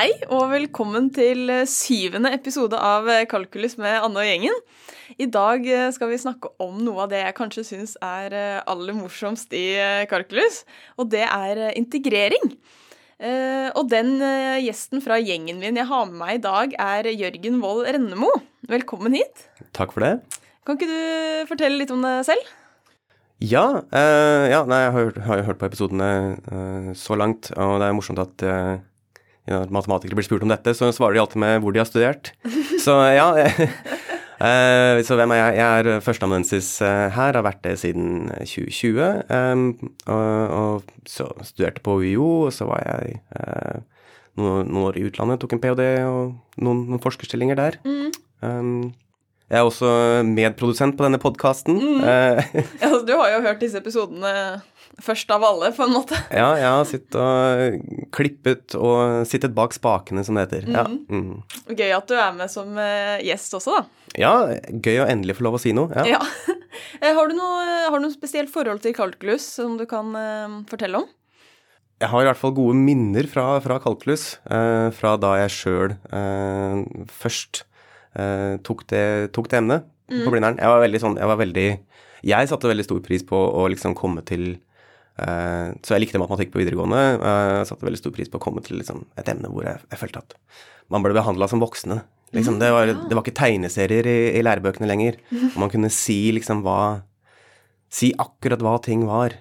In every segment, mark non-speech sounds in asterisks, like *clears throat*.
Hei og velkommen til eh, syvende episode av eh, Kalkulus med Anne og gjengen. I dag eh, skal vi snakke om noe av det jeg kanskje syns er aller morsomst i kalkulus, og det er integrering. Og den gjesten fra gjengen min jeg har med meg i dag, er Jørgen Wold Rennemo. Velkommen hit. Takk for det. Kan ikke du fortelle litt om deg selv? Ja, uh, ja nei, jeg har, har, hørt på episodene uh, så langt, og det er morsomt at uh, ja, matematikere blir spurt om dette, så svarer de alltid med hvor de har studert. Så ja. Uh, *laughs* så hvem er jeg? Jeg er førsteamanuensis uh, her, har vært det siden 2020. Um, og, og, så studerte på UiO, og så var jeg noen, noen, år i utlandet, tok en ph.d. og noen, noen forskerstillinger der. Mm. Jeg er også medprodusent på denne podkasten. Mm. *laughs* ja, du har jo hørt disse episodene først av alle, på en måte. *laughs* Ja, jeg har sittet og klippet og sittet bak spakene, som det heter. Mm. Ja. Mm. Gøy at du er med som eh, gjest også, da. Ja, gøy å endelig få lov å si noe. Ja. ja. *laughs* Eh, har, du noe, har, du noe, spesielt forhold til kalkulus som du kan uh, fortelle om? Jeg har i hvert fall gode minner fra, fra kalkulus, Eh, fra da jeg sjøl eh, først tok det, tok, det, emnet mm. på Blindern. Jeg var veldig sånn, jeg var veldig Jeg satte veldig stor pris på å liksom komme til Eh, så jeg likte matematikk på videregående. Eh, jeg satte veldig stor pris på å komme til liksom, et emne hvor jeg, jeg, følte at man ble behandla som voksne. Liksom, det, var, det, var, ikke tegneserier i, i lærebøkene lenger. Og *laughs* man kunne si liksom hva Si akkurat hva ting var.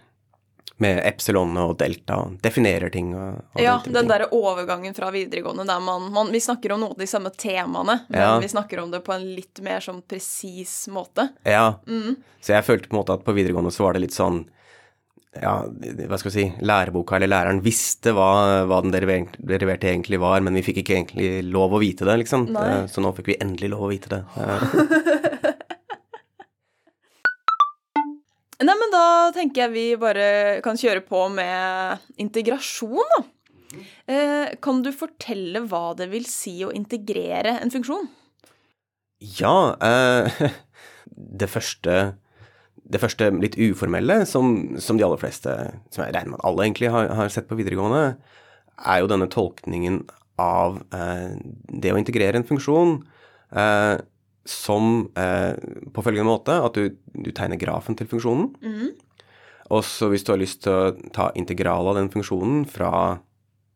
Med epsilon og delta, og definerer ting og, og Ja, den, derre overgangen fra videregående der man, man, Vi snakker om noen av de samme temaene, men ja. vi snakker om det på en litt mer sånn presis måte. Ja. Mm. Så jeg følte på en måte at på videregående så var det litt sånn ja, hva skal vi si, læreboka eller læreren visste hva, hva den deriverte egentlig var, men vi fikk ikke egentlig lov å vite det, liksom. Nei. Eh, så nå fikk vi endelig lov å vite det. *laughs* Nei, men da tenker jeg vi bare kan kjøre på med integrasjon, da. Eh, kan du fortelle hva det vil si å integrere en funksjon? Ja, eh, *laughs* det første det første litt uformelle, som, som, de aller fleste, som jeg regner med at alle egentlig har, har, sett på videregående, er jo denne tolkningen av eh, det å integrere en funksjon eh, som eh, på følgende måte at du, du tegner grafen til funksjonen. Mm. Og så hvis du har lyst til å ta integral av den funksjonen fra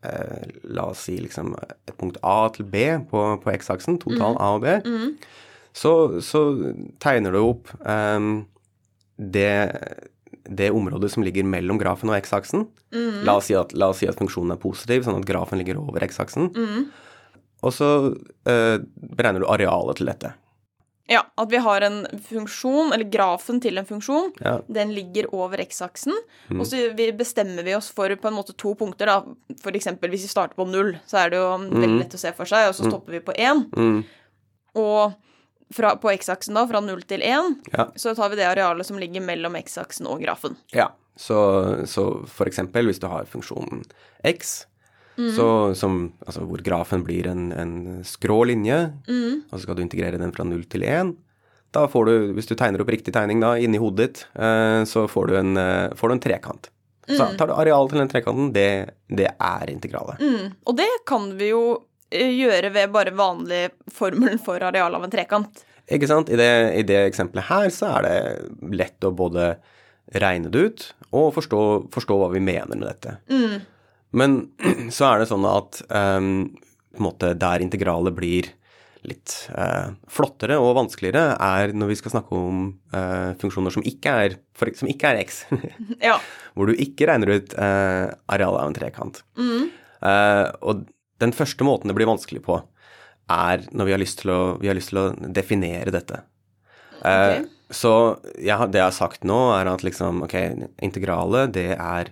eh, la oss si liksom et punkt A til B på, på X-aksen, total mm. A og B, mm. så, så, tegner du opp eh, det, det, området som ligger mellom grafen og x-aksen. Mm. La, si la, oss si at funksjonen er positiv, sånn at grafen ligger over x-aksen. Mm. Og så uh, beregner du arealet til dette. Ja, at vi har en funksjon, eller grafen til en funksjon, ja. den ligger over x-aksen. Mm. Og så bestemmer vi oss for på en måte to punkter, da. For eksempel hvis vi starter på null, så er det jo veldig mm. lett å se for seg, og så mm. stopper vi på én. Mm. Og fra, på x-aksen, da, fra 0 til 1, ja. så tar vi det arealet som ligger mellom x-aksen og grafen. Ja, så, så, for eksempel hvis du har funksjonen x, mm. så, som, altså hvor grafen blir en, en skrå linje, mm. og så skal du integrere den fra 0 til 1, da får du, hvis du tegner opp riktig tegning da, inni hodet ditt, eh, så får du en, eh, får du en trekant. Så mm. tar du arealet til den trekanten, det, det er integralet. Mm. Og det kan vi jo Eh, gjøre ved bare vanlig formelen for areal av en trekant. Ikke sant. I det, I det, eksempelet her så er det lett å både regne det ut og forstå, forstå hva vi mener med dette. Mm. Men *clears throat* så er det sånn at um, måte der integralet blir litt uh, flottere og vanskeligere, er når vi skal snakke om uh, funksjoner som ikke er, for, som ikke er x. *laughs* ja. *laughs* Hvor du ikke regner ut uh, arealet av en trekant. Mm. og den første måten det blir vanskelig på, er når vi har lyst til å, lyst til å definere dette. Okay. Så ja, det jeg har sagt nå, er at liksom, ok, integralet, det er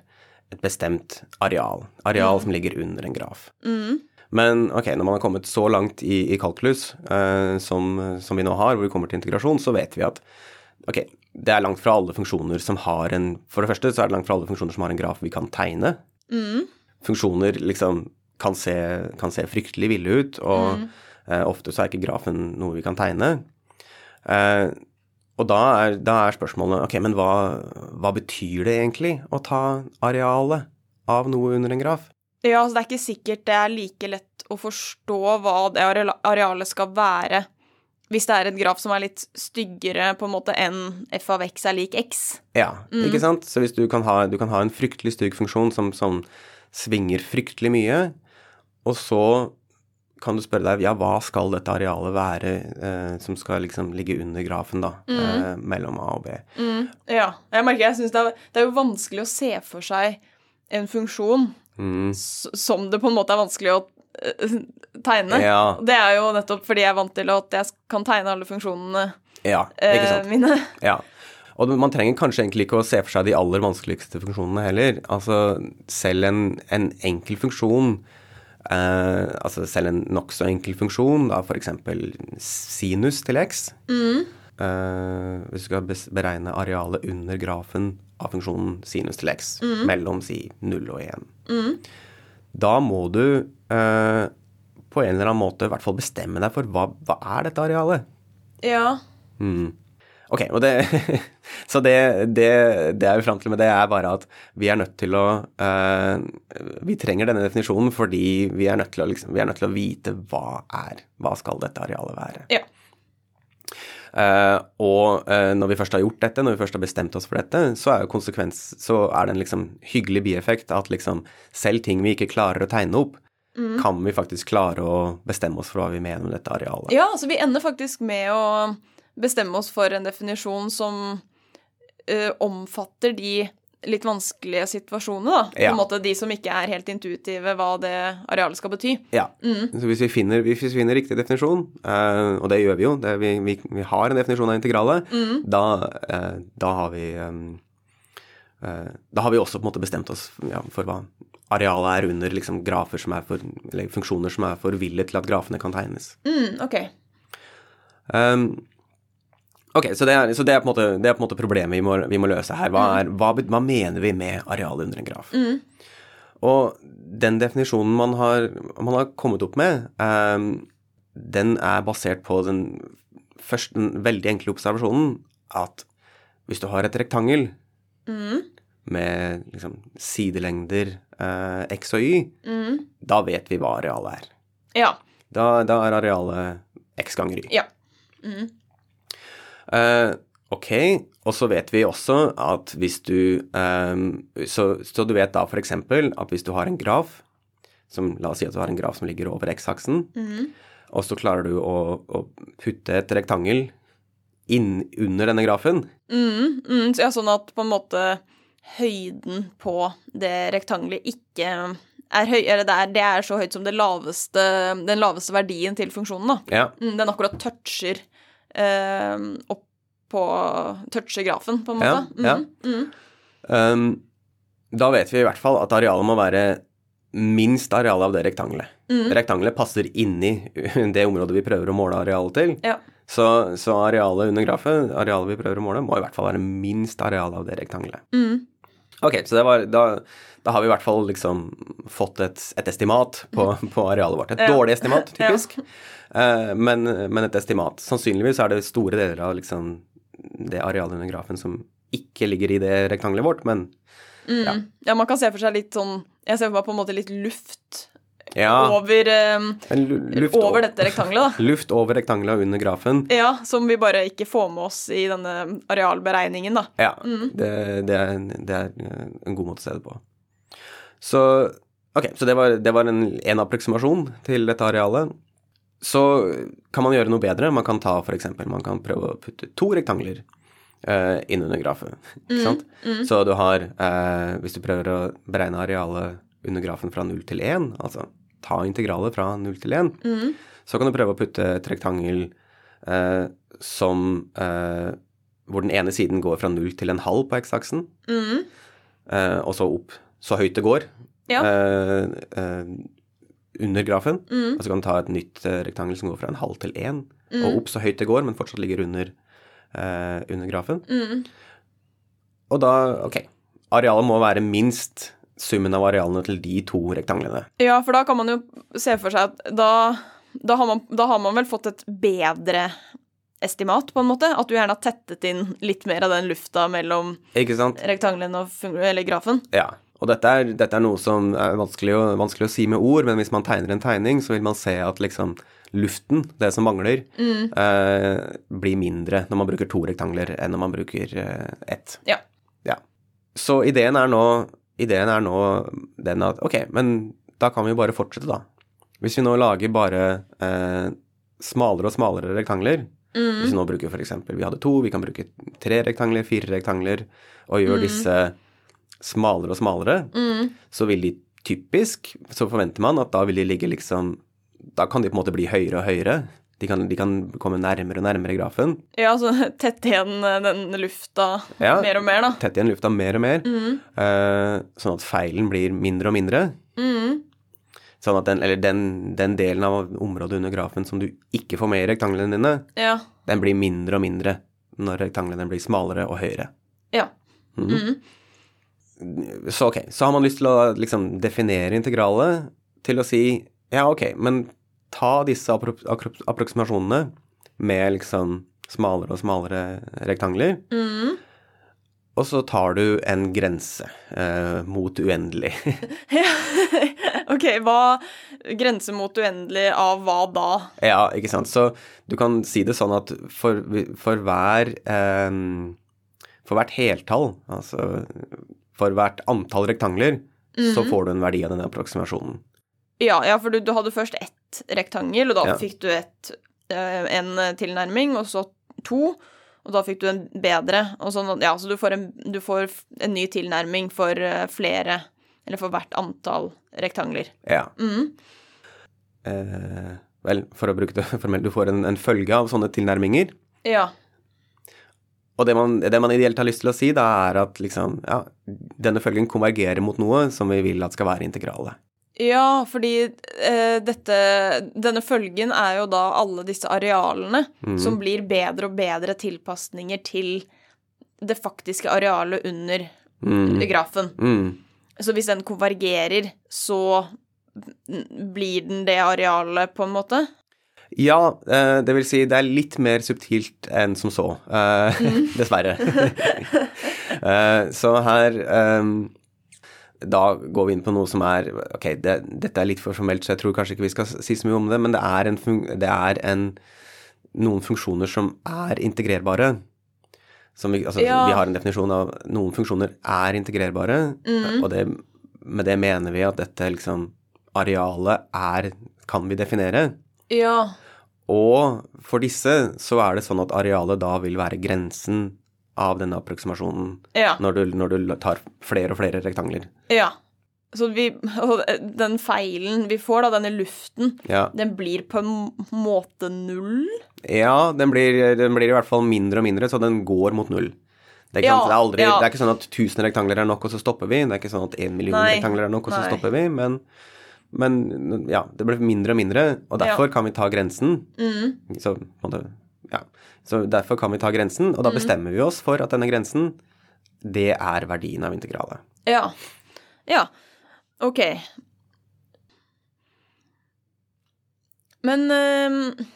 et bestemt areal. Areal mm. som ligger under en graf. Mm. Men ok, når man har kommet så langt i, i kalkulus eh, som, som, vi nå har, hvor vi kommer til integrasjon, så vet vi at ok, det er langt fra alle funksjoner som har en For det første så er det langt fra alle funksjoner som har en graf vi kan tegne. Mm. Funksjoner liksom kan se, kan se fryktelig ville ut, og mm. eh, ofte så er ikke grafen noe vi kan tegne. Eh, og da er, da er, spørsmålet ok, men hva, hva, betyr det egentlig å ta arealet av noe under en graf? Ja, altså det er ikke sikkert det er like lett å forstå hva det arealet skal være hvis det er et graf som er litt styggere på en måte enn f av x er lik x. Ja, mm. ikke sant? Så hvis du kan ha, du kan ha en fryktelig stygg funksjon som, som, svinger fryktelig mye, og så kan du spørre deg ja, hva skal dette arealet være eh, som skal liksom ligge under grafen, da, mm. eh, mellom A og B. Mm. Ja. Jeg merker jeg syns det, det, er jo vanskelig å se for seg en funksjon mm. som det på en måte er vanskelig å uh, tegne. Ja. Det er jo nettopp fordi jeg er vant til at jeg kan tegne alle funksjonene ja, uh, mine. *laughs* Ja. Og man trenger kanskje egentlig ikke å se for seg de aller vanskeligste funksjonene heller. Altså selv en, en enkel funksjon Eh, altså selv en nokså enkel funksjon, da f.eks. sinus til x. Mm. Uh, hvis du skal beregne arealet under grafen av funksjonen sinus til x mm. mellom si 0 og 1. Mm. Da må du uh, på en eller annen måte i hvert fall bestemme deg for hva, hva er dette arealet. Ja. Mm. Ok, det *laughs* Så det, det, det er vi fram til med det, er bare at vi er nødt til å uh, Vi trenger denne definisjonen fordi vi er nødt til å, liksom, nødt til å vite hva er Hva skal dette arealet være? Ja. Uh, og uh, når vi først har gjort dette, når vi først har bestemt oss for dette, så er jo konsekvens Så er det en liksom hyggelig bieffekt at liksom selv ting vi ikke klarer å tegne opp, mm. kan vi faktisk klare å bestemme oss for hva vi mener med dette arealet. Ja, så vi ender faktisk med å bestemme oss for en definisjon som uh, omfatter de litt vanskelige situasjonene, da. Ja. På en måte de som ikke er helt intuitive hva det arealet skal bety. Ja. Mm. Så hvis vi, finner, hvis vi finner riktig definisjon, uh, og det gjør vi jo, det, vi, vi, vi, har en definisjon av integralet, mm. da, uh, da, har vi um, Da har vi også på en måte bestemt oss ja, for hva arealet er under liksom, grafer som er for, eller funksjoner som er for ville til at grafene kan tegnes. Mm, ok. Um, Ok, Så det er, så det er, på, en måte, det er på en måte problemet vi må, vi må løse her. Hva, er, hva, hva, mener vi med areal under en graf? Mm. Og den definisjonen man har, man har kommet opp med, um, den er basert på den, først, den veldig enkle observasjonen at hvis du har et rektangel mm. med liksom, sidelengder uh, x og y, mm. da vet vi hva arealet er. Ja. Da, da er arealet x ganger y. Ja. Mm. Uh, ok, og så vet vi også at hvis du um, så, så, du vet da f.eks. at hvis du har en graf som, La oss si at du har en graf som ligger over x-aksen, mm. og så klarer du å, å, putte et rektangel inn under denne grafen. Mm, mm, ja, sånn at på en måte høyden på det rektangelet ikke er høy, eller det er, det er så høyt som laveste, den laveste verdien til funksjonen. da. Ja. Mm, den akkurat toucher opp på touche-grafen, på en måte. Ja, mm, mm. Um, da vet vi i hvert fall at arealet må være minst arealet av det rektangelet. Mm. Rektangelet passer inni det området vi prøver å måle arealet til. Ja. Så, så, arealet under grafen, arealet vi prøver å måle, må i hvert fall være minst arealet av det rektangelet. Mm. Ok, så var, da, da, har vi i hvert fall liksom fått et, et estimat på, på, arealet vårt. Et ja. dårlig estimat, *laughs* typisk. Uh, men, men, et estimat. Sannsynligvis er det store deler av liksom det arealet under grafen som ikke ligger i det rektangelet vårt, men mm. ja. ja. man kan se for seg litt sånn Jeg ser for meg på en måte litt luft ja. over, um, luft over dette rektangelet, da. *laughs* Luft over rektangelet under grafen. Ja, som vi bare ikke får med oss i denne arealberegningen, da. Ja, mm. det, det, er, det, er, en god måte å se det på. Så ok, så det var, det var en, en approksimasjon til dette arealet så kan man gjøre noe bedre. Man kan ta f.eks. man kan prøve å putte to rektangler uh, inn under grafen. *laughs* Ikke mm, sant? Mm. Så du har uh, Hvis du prøver å beregne arealet under grafen fra 0 til 1, altså ta integralet fra 0 til 1, mm. så kan du prøve å putte et rektangel uh, som Hvor den ene siden går fra 0 til en halv på x-aksen, mm. og så opp så høyt det går. Ja under grafen. Mm. Og så kan du ta et nytt uh, rektangel som går fra en halv til én, mm. og opp så høyt det går, men fortsatt ligger under, uh, under grafen. Mm. Og da, ok, arealet må være minst summen av arealene til de to rektanglene. Ja, for da kan man jo se for seg at da, da, har, man, da har man vel fått et bedre estimat, på en måte? At du gjerne har tettet inn litt mer av den lufta mellom rektanglene og eller grafen? Ja. Og dette er, dette er, noe som er vanskelig å, vanskelig å, si med ord, men hvis man tegner en tegning, så vil man se at liksom luften, det som mangler, mm. eh, blir mindre når man bruker to rektangler enn når man bruker eh, ett. Ja. ja. Så ideen er, nå, ideen er nå den at ok, men da kan vi jo bare fortsette, da. Hvis vi nå lager bare eh, smalere og smalere rektangler, mm. hvis vi nå bruker f.eks. vi hadde to, vi kan bruke tre rektangler, fire rektangler, og gjør mm. disse smalere og smalere, mm. så vil de typisk, så forventer man at da vil de ligge liksom Da kan de på en måte bli høyere og høyere. De kan, de kan komme nærmere og nærmere grafen. Ja, altså *laughs* tette igjen eh, den lufta ja, mer og mer, da. Tette igjen lufta mer og mer. Mm. Uh, sånn at feilen blir mindre og mindre. Mm. Sånn at den, eller den, den, delen av området under grafen som du ikke får med i rektanglene dine, ja. den blir mindre og mindre når rektanglene blir smalere og høyere. Ja. Mm. Så ok, så har man lyst til å liksom definere integralet til å si ja, ok, men ta disse appro approksimasjonene med liksom smalere og smalere rektangler. Mm. Og så tar du en grense eh, mot uendelig. *laughs* *laughs* ok, hva Grense mot uendelig av hva da? Ja, ikke sant. Så du kan si det sånn at for, for hver eh, For hvert heltall, altså for hvert antall rektangler, mm. så mhm. får du en verdi av denne approksimasjonen. Ja, ja for du, du, hadde først ett rektangel, og da ja. fikk du et, uh, en tilnærming, og så to. Og da fikk du en bedre. Og sånn, ja, så du får en, du får en ny tilnærming for uh, flere Eller for hvert antall rektangler. Ja. Mm. Uh, vel, for å bruke det *laughs* formelt, du får en, en følge av sånne tilnærminger. Ja. Og det man, det man, ideelt har lyst til å si, da er at liksom, ja, denne følgen konvergerer mot noe som vi vil at skal være integrale. Ja, fordi eh, dette Denne følgen er jo da alle disse arealene mm. som blir bedre og bedre tilpasninger til det faktiske arealet under mm. grafen. Mm. Så hvis den konvergerer, så blir den det arealet, på en måte? Ja, eh, det vil si det er litt mer subtilt enn som så. Eh, mm. *laughs* Dessverre. *laughs* Eh, så her Da går vi inn på noe som er Ok, det, dette er litt for formelt, så jeg tror kanskje ikke vi skal si så mye om det, men det er, en, det er en, noen funksjoner som er integrerbare. Vi, altså, ja. vi, har en definisjon av noen funksjoner er integrerbare, mm. og det, med det mener vi at dette liksom arealet er kan vi definere. Ja. Og for disse så er det sånn at arealet da vil være grensen av denne approksimasjonen ja. når, du, når, du, tar flere og flere rektangler. Ja. Så vi, *laughs* den feilen vi får, da, denne luften, ja. den blir på en måte null? Ja, den blir, den blir, i hvert fall mindre og mindre, så den går mot null. Det er, ja, det, er aldri, det er, ikke sånn at 1000 rektangler er nok, og så stopper vi. Det er ikke sånn at 1 million Nei. rektangler er nok, og så Nei. stopper vi. Men men ja, det ble mindre og mindre, og derfor ja. kan vi ta grensen. Mm. Så, ja. så, derfor kan vi ta grensen, og da mm. bestemmer vi oss for at denne grensen, det er verdien av integralet. Ja. Ja. Ok. Men øh,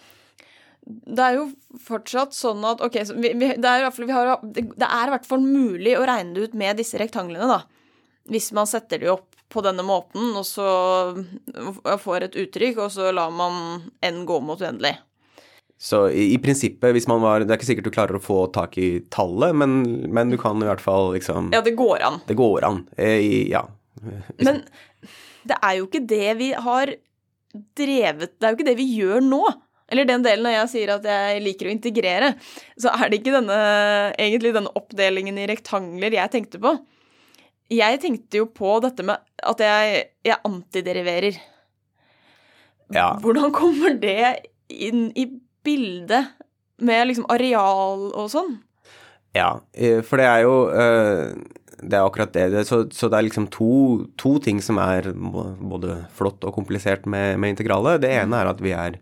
det er jo fortsatt sånn at Ok, vi, vi, det, er i har, det er i hvert fall mulig å regne det ut med disse rektanglene, da. Hvis man setter de opp på denne måten, og så får et uttrykk, og så lar man n gå mot uendelig. Så i, i, prinsippet, hvis man var Det er ikke sikkert du klarer å få tak i tallet, men, men du kan i hvert fall liksom Ja, det går an. Det går an. Eh, ja. Men det er jo ikke det vi har drevet Det er jo ikke det vi gjør nå. Eller den delen når jeg sier at jeg liker å integrere, så er det ikke denne, egentlig denne oppdelingen i rektangler jeg tenkte på. Jeg tenkte jo på dette med at jeg, jeg antideriverer. Ja. Hvordan kommer det inn i bildet med liksom areal og sånn? Ja, eh, for det er jo eh, Det er akkurat det. Så, så det er liksom to, to, ting som er både flott og komplisert med, med integralet. Det ene er at vi er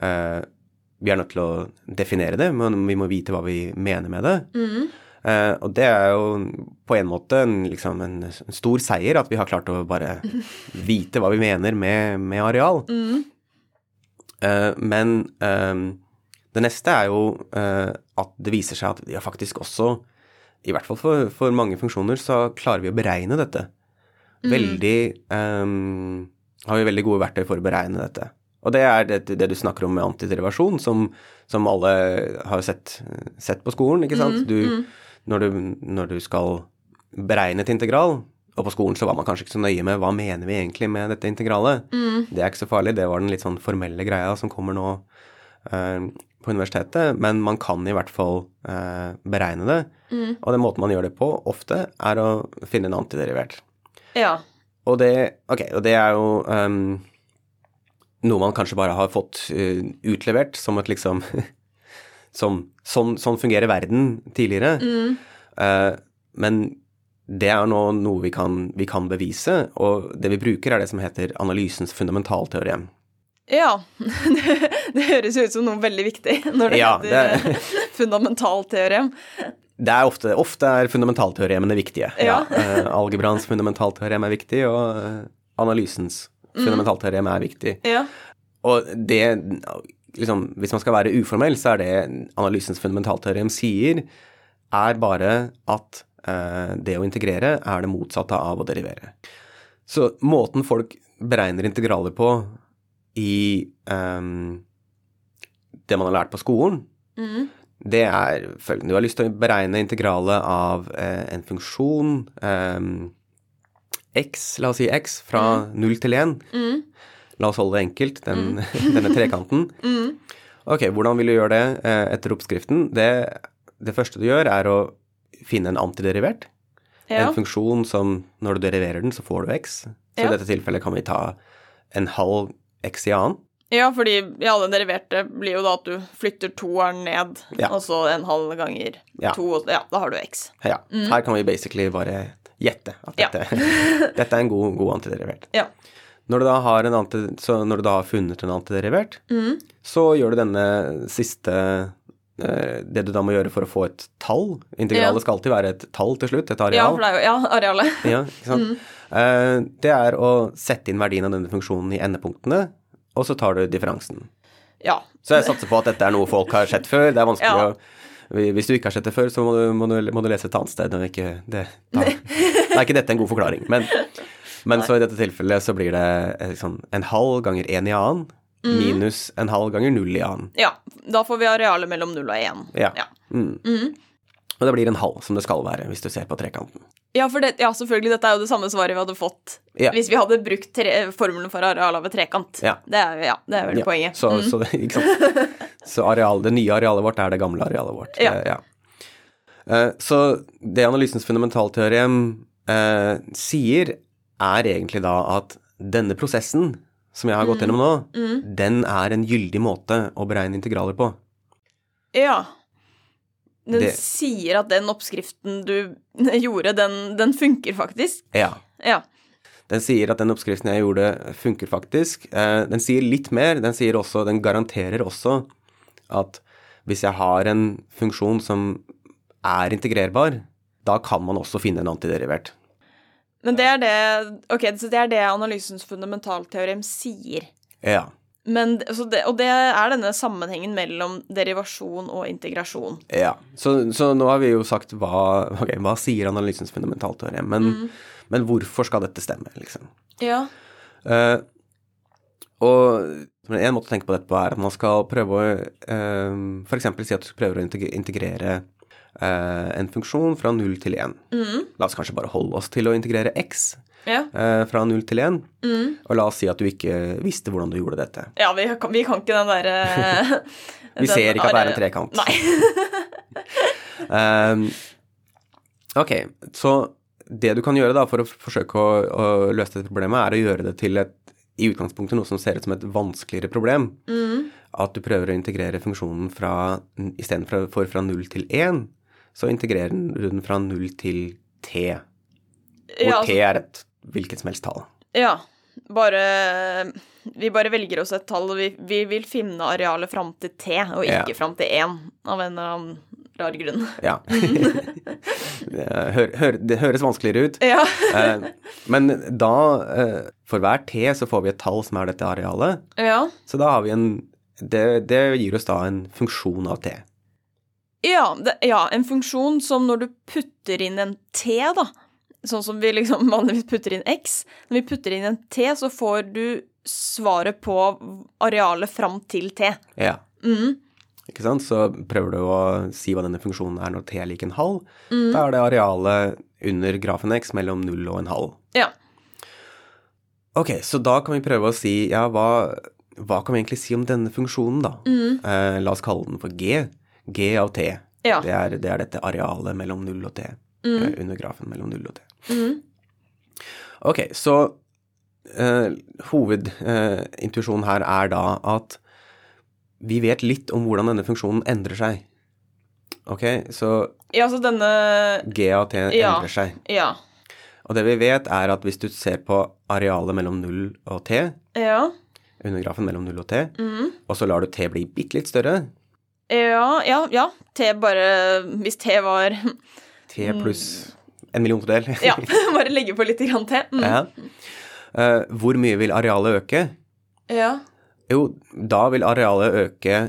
eh, vi er nødt til å definere det, men vi må vite hva vi mener med det. Mm. Uh, og det er jo på en måte en, liksom en, en, stor seier at vi har klart å bare *laughs* vite hva vi mener med, med areal. Mm. Uh, men uh, det neste er jo at det viser seg at vi har faktisk også, i hvert fall for, for, mange funksjoner, så klarer vi å beregne dette. veldig um, Har vi veldig gode verktøy for å beregne dette. Og det er det, det du snakker om med antiderivasjon, som, som alle har sett, sett, på skolen, ikke sant. Du, når, du, når du skal beregne et integral, og på skolen så var man kanskje ikke så nøye med hva mener vi egentlig med dette integralet. Mm. Det er ikke så farlig, det var den litt sånn formelle greia som kommer nå uh, på universitetet, men man kan i hvert fall uh, beregne det. Mm. Og den måten man gjør det på ofte, er å finne en antiderivert. Ja. Og det, okay, og det er jo um, noe man kanskje bare har fått uh, utlevert som et liksom *laughs* som, sånn, sånn, fungerer verden tidligere. Mm. men det er nå noe vi kan, vi kan, bevise, og det vi bruker, er det som heter analysens fundamentalteorem. Ja. *laughs* Det, det høres ut som noe veldig viktig når det ja, heter det... *laughs* fundamentalteorem. Det er ofte, ofte er fundamentalteoremene viktige. Ja. ja. Uh, algebraens fundamentalteorem er viktig, og uh, analysens mm. fundamentalteorem er viktig. Ja. Og det liksom, Hvis man skal være uformell, så er det analysens fundamentalteorem sier, er bare at Eh, det å integrere er det motsatte av å derivere. Så måten folk beregner integraler på i eh, det man har lært på skolen, mm. det er følgende Du har lyst til å beregne integralet av eh, en funksjon um, x, la oss si x, fra mm. 0 til 1. Mm. La oss holde det enkelt, den, mm. *laughs* denne trekanten. Mm. Ok, hvordan vil du gjøre det uh, etter oppskriften? Det, det første du gjør, er å finne en antiderivert. Ja. En funksjon som når du deriverer den, så får du x. Så ja. i dette tilfellet kan vi ta en halv x i annen. Ja, fordi i alle deriverte blir jo da at du flytter toeren ned, ja. og så en halv ganger to, og ja, da har du x. Ja. Mm. Her kan vi basically bare gjette at dette, *laughs* dette er en god, god antiderivert. Ja. Når du, anti, når du da har funnet en antiderivert, mm. så gjør du denne siste Eh, det du da må gjøre for å få et tall Integralet ja. skal alltid være et tall til slutt, et areal. Ja, for det er jo ja, arealet. *laughs* ja? Mm. Eh, det er å sette inn verdien av denne funksjonen i endepunktene, og så tar du differansen. Ja. Så jeg satser på at dette er noe folk har sett før. Det er vanskelig ja. å hvis du ikke har sett det før, så må du, må du, må du lese et annet sted. Ikke, det, da, da, er ikke dette en god forklaring. Men, men så i dette tilfellet så blir det sånn, en halv ganger én i annen mm. minus en halv ganger null i annen. Ja. Da får vi arealet mellom null og én. Ja. ja. Mm. Mm. Og det blir en halv, som det skal være, hvis du ser på trekanten. Ja, det, ja, selvfølgelig, dette er jo det samme svaret vi hadde fått ja. hvis vi hadde brukt tre, formelen for areal av et trekant. Ja. Det er, ja, det er vel poenget. Så, mm. så, det, *laughs* så areal, det nye arealet vårt er det gamle arealet vårt. Uh, så det analysens fundamentalteorem uh, sier, er egentlig da at denne prosessen som jeg har gått gjennom nå, mm. mm. den er en gyldig måte å beregne integraler på. Ja. Den det... sier at den oppskriften du *laughs* gjorde, den, den funker faktisk? Ja. ja. Den sier at den oppskriften jeg gjorde, funker faktisk. Eh, den sier litt mer. Den sier også, den garanterer også at hvis jeg har en funksjon som er integrerbar, da kan man også finne en antiderivert. Men det er det okay, så det er det analysens fundamentalteorem sier. Ja. Men, det, og det er denne sammenhengen mellom derivasjon og integrasjon. Ja, så, så nå har vi jo sagt hva, *laughs* okay, hva sier analysens fundamentalteorem, men, mm. men, hvorfor skal dette stemme, liksom? Ja. Uh, og en måte å tenke på dette på er at man skal prøve å uh, f.eks. si at du prøver å integrere Eh, en funksjon fra 0 til 1. Mm. La oss kanskje bare holde oss til å integrere x ja. Eh, fra 0 til 1. Mm. Og la oss si at du ikke visste hvordan du gjorde dette. Ja, vi kan, vi kan ikke den derre *laughs* uh, Vi den, ser ikke at det er en trekant. Nei. um, *laughs* *laughs* ok, så det du kan gjøre da for å forsøke å, å, løse dette problemet, er å gjøre det til et i utgangspunktet noe som ser ut som et vanskeligere problem. Mm. At du prøver å integrere funksjonen fra istedenfor fra 0 til 1, så integrerer den fra 0 til t. Hvor ja, altså, t er et hvilket som helst tall. Ja. Bare Vi bare velger oss et tall, og vi, vi vil finne arealet fram til t, og ikke ja. fram til 1, av en eller annen rar grunn. Ja. *laughs* det, hør, hør, det, høres vanskeligere ut. Ja. eh, men da, eh, for hver t, så får vi et tall som er dette arealet. Ja. Så da har vi en det, det gir oss da en funksjon av t. Ja, det, ja, en funksjon som når du putter inn en T, da, sånn som vi liksom *laughs* vanligvis putter inn x. Når vi putter inn en t, så får du svaret på arealet fram til t. Ja. Mm. Ikke sant? Så prøver du å si hva denne funksjonen er når t er lik en halv. Da er det arealet under grafen x mellom null og en halv. Ja. Ok, så da kan vi prøve å si ja, hva, hva kan vi egentlig si om denne funksjonen, da? Eh, la oss kalle den for g. g av t. Ja. Det, er, det er dette arealet mellom 0 og t. Mm. under grafen mellom 0 og t. Ok, så uh, hovedintuisjonen her er da at vi vet litt om hvordan denne funksjonen endrer seg. Ok, så Ja, så denne g av t Ja. endrer seg. Ja. Og det vi vet er at hvis du ser på arealet mellom 0 og t, Ja. under grafen mellom 0 og t, og så lar du t bli bitte litt større, Ja, ja, ja. T bare Hvis T var t pluss en milliontedel, *laughs* Ja, *laughs* bare legge på litt grann T. Mm. ja. Uh, hvor mye vil arealet øke? Ja. Jo, da vil arealet øke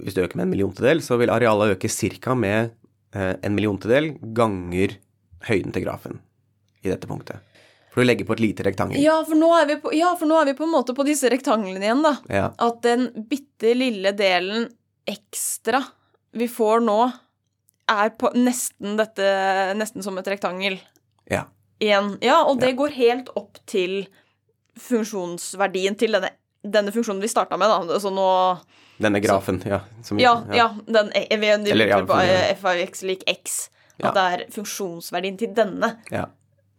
Hvis det øker med en milliontedel, så vil arealet øke ca. med eh, en milliontedel ganger høyden til grafen i dette punktet. For du legger på et lite rektangel. Ja, for nå er vi på, ja, for nå er vi på en måte på disse rektanglene igjen, da. Ja. At den bitte lille delen ekstra vi får nå, er på nesten dette Nesten som et rektangel ja. igjen. Ja, og det går helt opp til funksjonsverdien til denne, denne funksjonen vi starta med, da. Så nå Denne grafen, ja. som- Ja, ja, den e- vi Eller, ja, på f av x lik x. Ja. At det er funksjonsverdien til denne ja.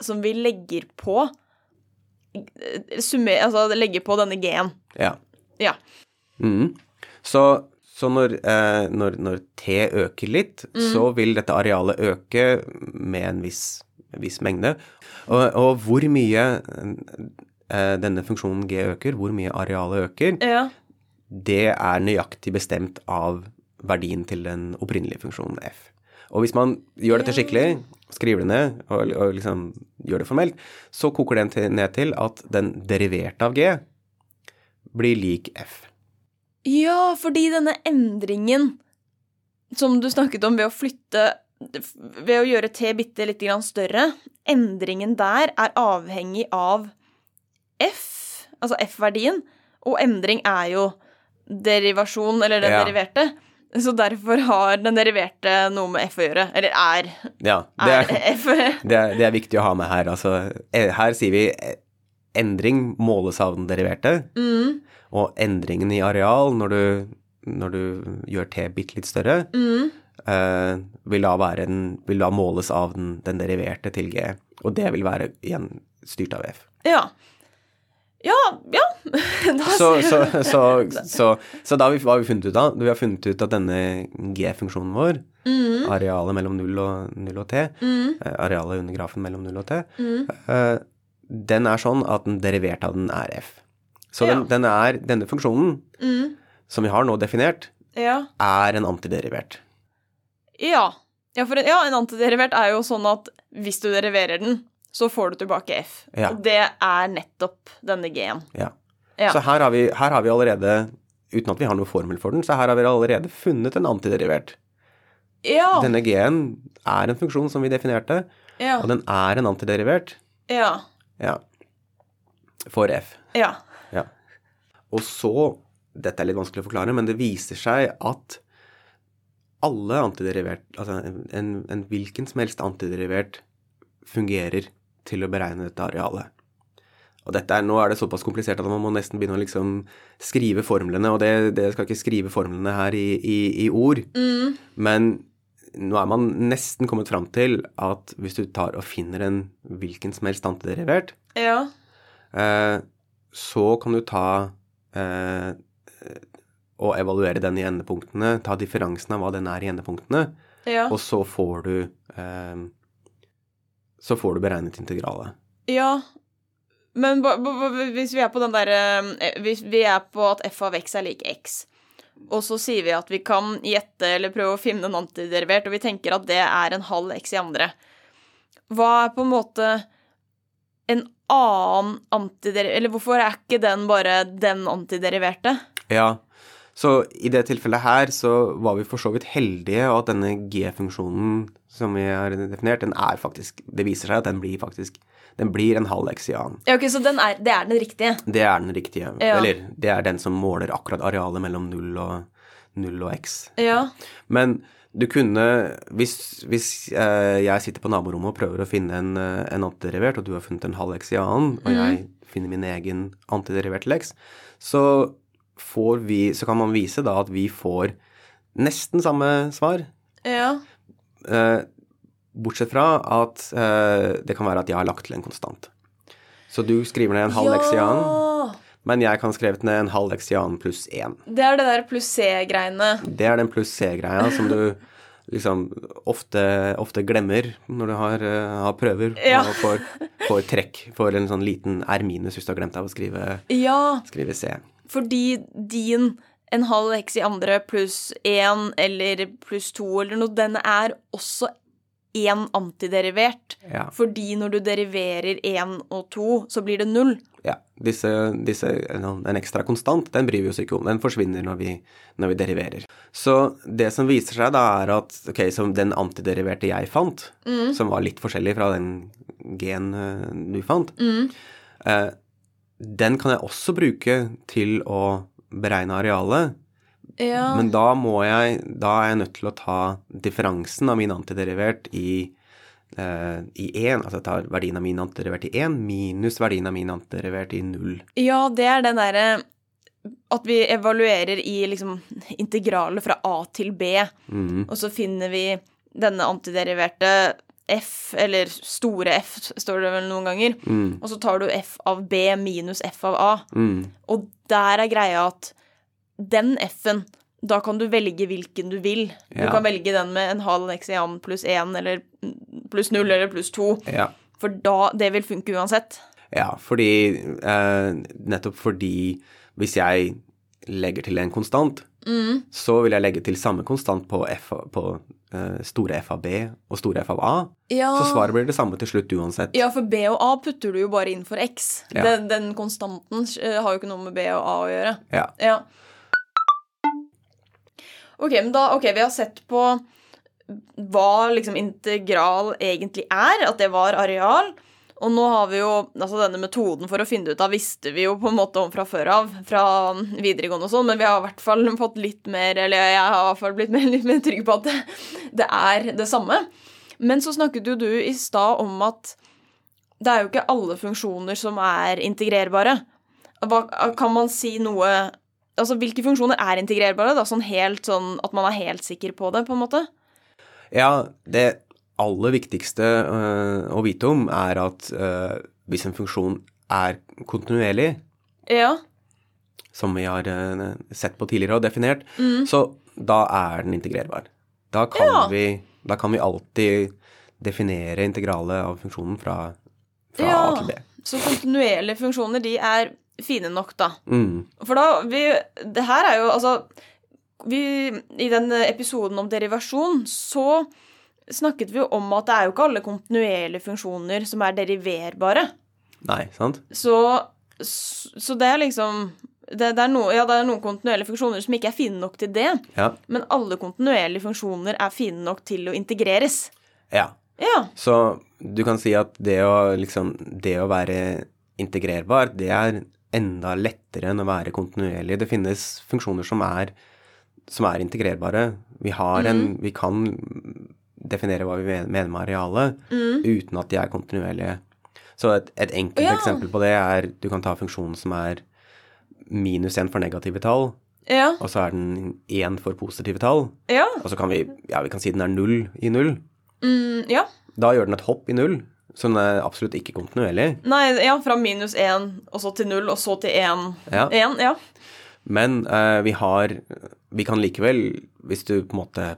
som vi legger på eh, Summer, altså legger på denne g-en. ja. Ja. Mm. Så, så når, eh, når, når t øker litt, så vil dette arealet øke med en viss, en viss mengde. Og, og hvor mye eh, denne funksjonen g øker, hvor mye arealet øker, Ja. det er nøyaktig bestemt av verdien til den opprinnelige funksjonen f. Og hvis man gjør dette skikkelig, skriver det ned og, og liksom gjør det formelt, så koker den til, ned til at den deriverte av g blir lik f. ja, fordi denne endringen som du snakket om ved å flytte Ved å gjøre t bitte litt grann større, endringen der er avhengig av f, altså f-verdien, og endring er jo derivasjon, eller den Ja. deriverte. Så derfor har den deriverte noe med f å gjøre. Eller er, Ja, det er er, f. *laughs* det er, det er viktig å ha med her. Altså, eh, her sier vi eh, endring måles av den deriverte, Mm, og endringen i areal når du, når du gjør t bitte litt større, mm. eh, vil, da en, vil da måles av den, den deriverte til g, og det vil være igjen styrt av f. Ja. Ja, ja. *laughs* Så, så, *laughs* så, så, så da har vi, hva har vi funnet ut av? Vi har funnet ut at denne g-funksjonen vår, Mm. arealet mellom 0 og, 0 og t, mm. arealet under grafen mellom 0 og t, eh, den er sånn at den deriverte av den er f. Så den, Ja. den er, denne funksjonen, Mm. som vi har nå definert, Ja. er en antiderivert. Ja. Ja, for en, ja, en antiderivert er jo sånn at hvis du deriverer den, så får du tilbake f. Ja. Og det er nettopp denne g-en. Ja. Ja. Så her har, vi, her har vi allerede, uten at vi har noen formel for den, så her har vi allerede funnet en antiderivert. Ja. Denne g-en er en funksjon som vi definerte, ja. og den er en antiderivert. Ja. Ja. For f. Ja. Og så Dette er litt vanskelig å forklare, men det viser seg at alle antiderivert Altså en, en, en hvilken som helst antiderivert fungerer til å beregne dette arealet. Og dette er, nå er det såpass komplisert at man må nesten begynne å liksom skrive formlene, og det, det skal ikke skrive formlene her i, i, i ord, Mm. men nå er man nesten kommet fram til at hvis du tar og finner en hvilken som helst antiderivert, Ja. Eh, så kan du ta eh, og evaluere den i endepunktene, ta differansen av hva den er i endepunktene, Ja. og så får du eh, så får du beregnet integralet. Ja. Men hvis vi er på den derre Hvis vi er på at f av x er lik x, og så sier vi at vi kan gjette eller prøve å finne en antiderivert, og vi tenker at det er en halv x i andre, hva er på en måte en annen antideriverte Eller hvorfor er ikke den bare den antideriverte? Ja, Så i det tilfellet her så var vi for så vidt heldige, og at denne G-funksjonen som vi har definert, den er faktisk Det viser seg at den blir faktisk den blir en halv eksian. Ja, ok, Så er, det er den riktige? Det er den riktige. Ja. Eller det er den som måler akkurat arealet mellom null og, null og x. Ja. Men du kunne Hvis, hvis eh, jeg sitter på naborommet og prøver å finne en, eh, en antiderivert, og du har funnet en halv leks i annen, og mm. jeg finner min egen antiderivert leks, så får vi Så kan man vise da at vi får nesten samme svar. Ja. Eh, bortsett fra at eh, det kan være at jeg har lagt til en konstant. Så du skriver ned en halv ja. annen. Men jeg kan skrevet ned en halv annen pluss én. Det er det der pluss C-greiene. Det er den pluss C-greia som du liksom ofte, ofte, glemmer når du har, uh, har prøver ja. og får, får, trekk for en sånn liten R minus hvis du har glemt deg å skrive, ja. skrive C. Fordi din en halv x i andre pluss én eller pluss to eller noe, den er også én antiderivert. Ja. Fordi når du deriverer én og to, så blir det null. Ja. Disse, disse, en ekstra konstant, den bryr vi oss ikke om. Den forsvinner når vi, når vi deriverer. Så det som viser seg da, er at ok, som den antideriverte jeg fant, mm. som var litt forskjellig fra den gen uh, du fant, mm. eh, den kan jeg også bruke til å beregne arealet. Ja. Men da må jeg Da er jeg nødt til å ta differansen av min antiderivert i uh, i 1, altså jeg tar verdien av min antiderivert i 1 minus verdien av min antiderivert i 0. Ja, det er den derre at vi evaluerer i liksom integralet fra A til B, mm. og så finner vi denne antideriverte F, eller store F, står det vel noen ganger, mm. og så tar du F av B minus F av A. Mm. Og der er greia at den F-en, da kan du velge hvilken du vil. Du ja. kan velge den med en halv eksian pluss én eller pluss null eller pluss to. Ja. For da Det vil funke uansett. Ja, fordi eh, Nettopp fordi hvis jeg legger til en konstant, mm. så vil jeg legge til samme konstant på, F, på eh, store F av B og store F av A. Ja. Så svaret blir det samme til slutt uansett. Ja, for B og A putter du jo bare inn for X. Ja. Den, den, konstanten uh, har jo ikke noe med B og A å gjøre. Ja. ja. Ok, men da, ok, vi har sett på hva liksom integral egentlig er, at det var areal. Og nå har vi jo altså denne metoden for å finne det ut av visste vi jo på en måte om fra før av, fra videregående og sånn, men vi har i hvert fall fått litt mer Eller jeg har i hvert fall blitt *laughs* mer, litt mer trygg på at det, det er det samme. Men så snakket jo du i stad om at det er jo ikke alle funksjoner som er integrerbare. Hva, kan man si noe Altså, hvilke funksjoner er integrerbare? da, sånn helt sånn At man er helt sikker på det, på en måte? Ja, det aller viktigste øh, å vite om er at øh, hvis en funksjon er kontinuerlig, ja. som vi har øh, sett på tidligere og definert, mm. så da er den integrerbar. Da kan, ja. vi, da kan vi alltid definere integralet av funksjonen fra, fra ja. A til B. Så kontinuerlige funksjoner, de er fine nok, da. Mm. For da vi, Det her er jo altså vi, I den episoden om derivasjon så snakket vi jo om at det er jo ikke alle kontinuerlige funksjoner som er deriverbare. Nei, sant? Så, så det er liksom det, det, er no, ja, det er noen kontinuerlige funksjoner som ikke er fine nok til det. Ja. Men alle kontinuerlige funksjoner er fine nok til å integreres. Ja. ja. Så du kan si at det å liksom Det å være integrerbar, det er enda lettere enn å være kontinuerlig. Det finnes funksjoner som er, som er integrerbare. Vi, har en, mm. vi kan definere hva vi mener med arealet mm. uten at de er kontinuerlige. Så et, et enkelt ja. eksempel på det er du kan ta funksjonen som er minus 1 for negative tall, ja. og så er den 1 for positive tall. Ja. Og så kan vi, ja, vi kan si den er 0 i 0. Mm, ja. Da gjør den et hopp i 0. Den er absolutt ikke kontinuerlig. Nei, ja, fra minus 1 og så til 0 og så til 1. Ja. 1, ja. Men uh, vi har Vi kan likevel, hvis du på en måte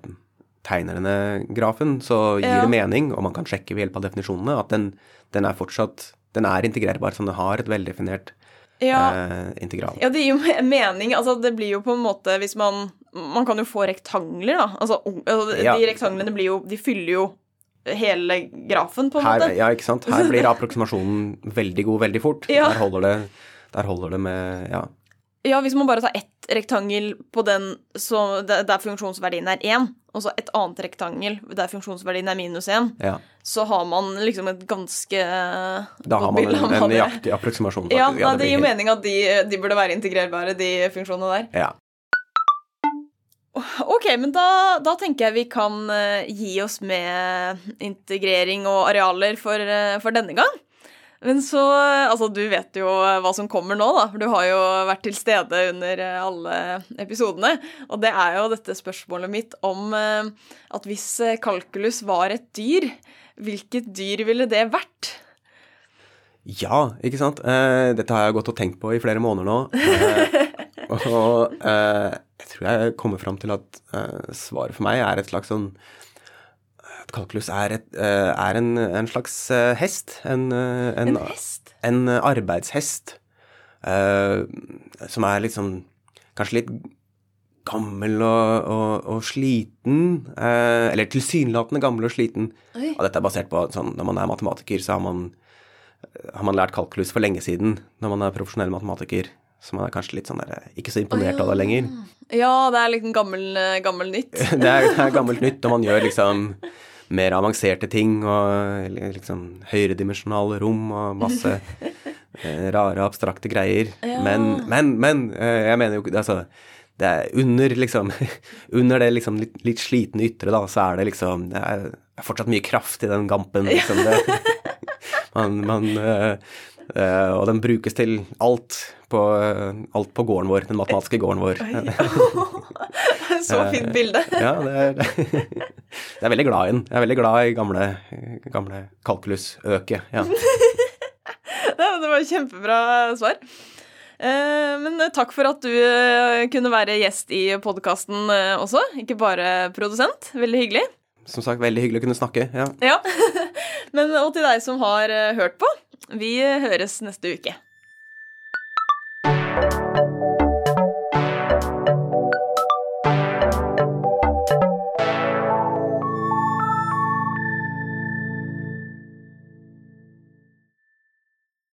tegner denne grafen, så gir ja. det mening, og man kan sjekke ved hjelp av definisjonene, at den, den er fortsatt Den er integrerbar, så den har et veldefinert ja. uh, integral. Ja, det gir jo mening. Altså, det blir jo på en måte hvis man Man kan jo få rektangler, da. Altså, de ja. rektanglene blir jo De fyller jo hele grafen, på en her, måte. Ja, ikke sant. Her blir *laughs* approksimasjonen veldig god veldig fort. Ja. Der, holder det, der holder det med Ja. Ja, hvis man bare tar ett rektangel på den så, der funksjonsverdien er én, og så et annet rektangel der funksjonsverdien er minus én, Ja. så har man liksom et ganske Da har man en, en nøyaktig approksimasjon. Ja, faktisk. nei, det gir mening at de, de burde være integrerbare, de funksjonene der. Ja. Ok, men da, da tenker jeg vi kan eh, gi oss med integrering og arealer for, eh, for denne gang. Men så Altså, du vet jo hva som kommer nå, da. For du har jo vært til stede under eh, alle episodene. Og det er jo dette spørsmålet mitt om eh, at hvis eh, kalkulus var et dyr, hvilket dyr ville det vært? Ja, ikke sant. Eh, dette har jeg gått og tenkt på i flere måneder nå. *laughs* Eh, og eh, jeg tror jeg kommer fram til at eh, svaret for meg er et slags sånn At kalkulus er, et, eh, er en, en slags eh, hest. En, eh, en, En hest? en arbeidshest. eh, som er liksom kanskje litt gammel og, og, og sliten. eh, eller tilsynelatende gammel og sliten. Oi. Og dette er basert på sånn når man er matematiker, så har man, har man lært kalkulus for lenge siden. Når man er profesjonell matematiker. Så man er kanskje litt sånn der, ikke så imponert av det lenger. Ja, det er litt gammel, eh, gammel nytt. *laughs* Det er, det er *laughs* gammelt nytt, og man gjør liksom mer avanserte ting og liksom høyredimensjonale rom og masse *laughs* eh, rare, abstrakte greier. Ja. Men, men, men eh, jeg mener jo Altså, det er under liksom Under det liksom litt, litt slitne ytre, da, så er det liksom Det er fortsatt mye kraft i den gampen, liksom. Det, man, man eh, eh, Og den brukes til alt på, alt på gården vår, den matematiske gården vår. *laughs* *laughs* Så fint bilde. *laughs* Ja, det er, jeg er veldig glad i den. Jeg er veldig glad i gamle, gamle kalkulusøket. Ja. Ja, det var et kjempebra svar. Eh, Men takk for at du eh, kunne være gjest i podkasten også, ikke bare produsent. Veldig hyggelig. Som sagt, veldig hyggelig å kunne snakke. Ja. Ja. Men og til deg som har eh, hørt på, vi høres neste uke.